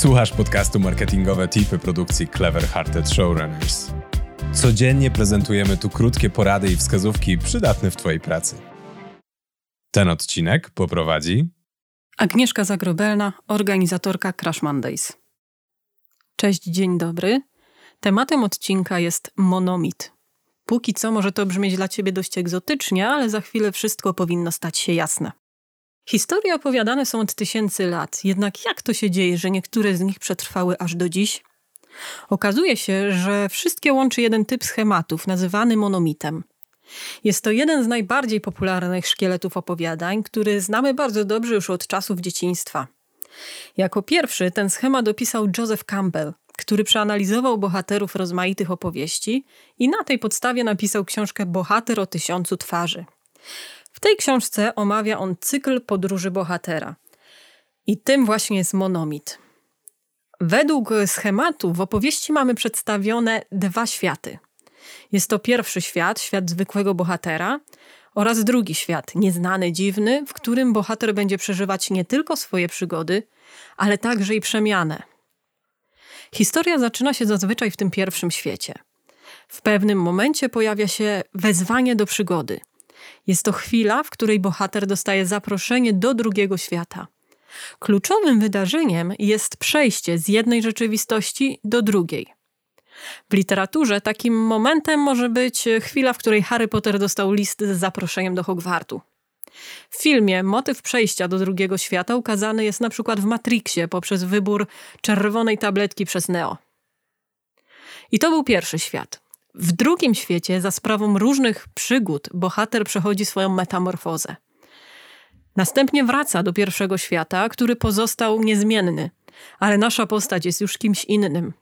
Słuchasz podcastu Marketingowe Tipy produkcji Clever Hearted Showrunners. Codziennie prezentujemy tu krótkie porady i wskazówki przydatne w Twojej pracy. Ten odcinek poprowadzi Agnieszka Zagrobelna, organizatorka Crash Mondays. Cześć, dzień dobry. Tematem odcinka jest monomit. Póki co może to brzmieć dla Ciebie dość egzotycznie, ale za chwilę wszystko powinno stać się jasne. Historie opowiadane są od tysięcy lat, jednak jak to się dzieje, że niektóre z nich przetrwały aż do dziś? Okazuje się, że wszystkie łączy jeden typ schematów, nazywany monomitem. Jest to jeden z najbardziej popularnych szkieletów opowiadań, który znamy bardzo dobrze już od czasów dzieciństwa. Jako pierwszy ten schemat opisał Joseph Campbell, który przeanalizował bohaterów rozmaitych opowieści i na tej podstawie napisał książkę Bohater o tysiącu twarzy. W tej książce omawia on cykl podróży bohatera. I tym właśnie jest monomit. Według schematu w opowieści mamy przedstawione dwa światy. Jest to pierwszy świat, świat zwykłego bohatera, oraz drugi świat, nieznany, dziwny, w którym bohater będzie przeżywać nie tylko swoje przygody, ale także i przemianę. Historia zaczyna się zazwyczaj w tym pierwszym świecie. W pewnym momencie pojawia się wezwanie do przygody. Jest to chwila, w której bohater dostaje zaproszenie do drugiego świata. Kluczowym wydarzeniem jest przejście z jednej rzeczywistości do drugiej. W literaturze takim momentem może być chwila, w której Harry Potter dostał list z zaproszeniem do Hogwartu. W filmie motyw przejścia do drugiego świata ukazany jest na przykład w Matrixie poprzez wybór czerwonej tabletki przez Neo. I to był pierwszy świat. W drugim świecie, za sprawą różnych przygód, bohater przechodzi swoją metamorfozę. Następnie wraca do pierwszego świata, który pozostał niezmienny, ale nasza postać jest już kimś innym.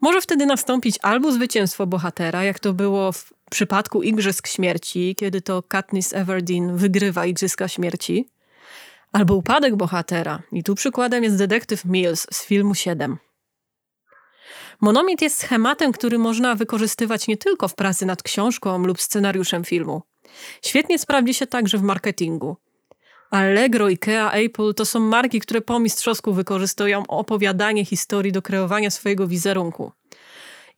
Może wtedy nastąpić albo zwycięstwo bohatera, jak to było w przypadku Igrzysk Śmierci, kiedy to Katniss Everdeen wygrywa Igrzyska Śmierci, albo upadek bohatera. I tu przykładem jest detektyw Mills z filmu 7. Monomit jest schematem, który można wykorzystywać nie tylko w pracy nad książką lub scenariuszem filmu. Świetnie sprawdzi się także w marketingu. Allegro, IKEA, Apple to są marki, które po mistrzowsku wykorzystują opowiadanie historii do kreowania swojego wizerunku.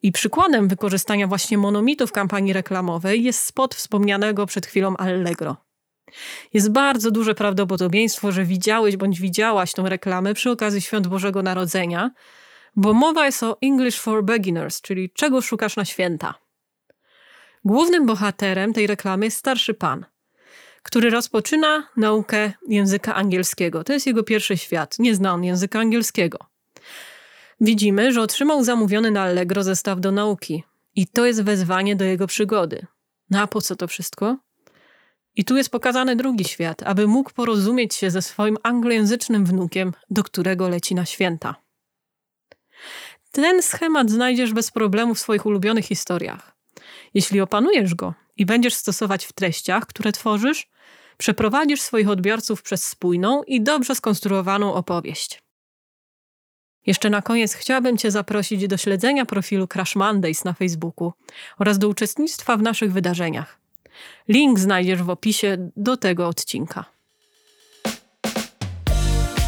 I przykładem wykorzystania właśnie monomitu w kampanii reklamowej jest spot wspomnianego przed chwilą Allegro. Jest bardzo duże prawdopodobieństwo, że widziałeś bądź widziałaś tą reklamę przy okazji Świąt Bożego Narodzenia, bo mowa jest o English for Beginners, czyli czego szukasz na święta. Głównym bohaterem tej reklamy jest starszy pan, który rozpoczyna naukę języka angielskiego. To jest jego pierwszy świat, nie zna on języka angielskiego. Widzimy, że otrzymał zamówiony na Allegro zestaw do nauki i to jest wezwanie do jego przygody. No a po co to wszystko? I tu jest pokazany drugi świat, aby mógł porozumieć się ze swoim anglojęzycznym wnukiem, do którego leci na święta. Ten schemat znajdziesz bez problemu w swoich ulubionych historiach. Jeśli opanujesz go i będziesz stosować w treściach, które tworzysz, przeprowadzisz swoich odbiorców przez spójną i dobrze skonstruowaną opowieść. Jeszcze na koniec chciałabym Cię zaprosić do śledzenia profilu Crash Mondays na Facebooku oraz do uczestnictwa w naszych wydarzeniach. Link znajdziesz w opisie do tego odcinka.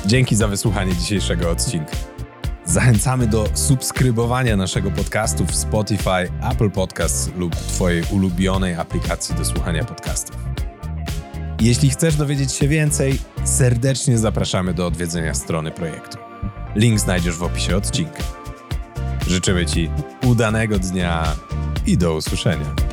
Dzięki za wysłuchanie dzisiejszego odcinka. Zachęcamy do subskrybowania naszego podcastu w Spotify, Apple Podcasts lub Twojej ulubionej aplikacji do słuchania podcastów. Jeśli chcesz dowiedzieć się więcej, serdecznie zapraszamy do odwiedzenia strony projektu. Link znajdziesz w opisie odcinka. Życzymy Ci udanego dnia i do usłyszenia.